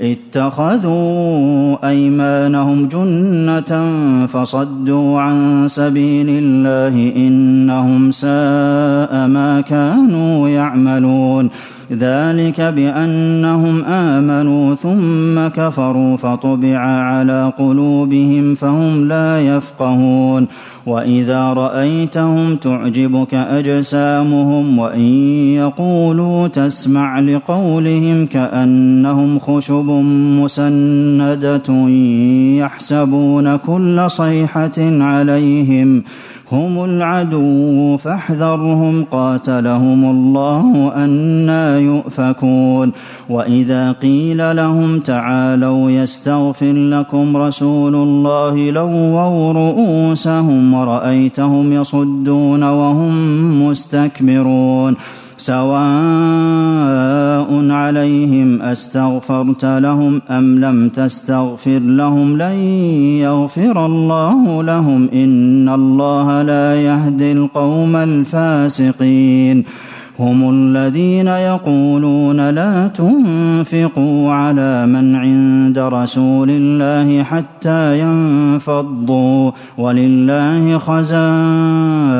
اتخذوا أيمانهم جنة فصدوا عن سبيل الله إنهم ساء ما كانوا يعملون ذلك بأنهم آمنوا ثم كفروا فطبع على قلوبهم فهم لا يفقهون. وإذا رأيتهم تعجبك أجسامهم وإن يقولوا تسمع لقولهم كأنهم خشب مسندة يحسبون كل صيحة عليهم هم العدو فاحذرهم قاتلهم الله أنا يؤفكون. وإذا قيل لهم تعالوا يستغفر لكم رسول الله لووا رؤوسهم ورأيتهم يصدون وهم مستكبرون. سواء عليهم أستغفرت لهم أم لم تستغفر لهم لن يغفر الله لهم. إن الله لا يهدي القوم الفاسقين. هم الذين يقولون لا تنفقوا على من عند رسول الله حتى ينفضوا ولله خزائن.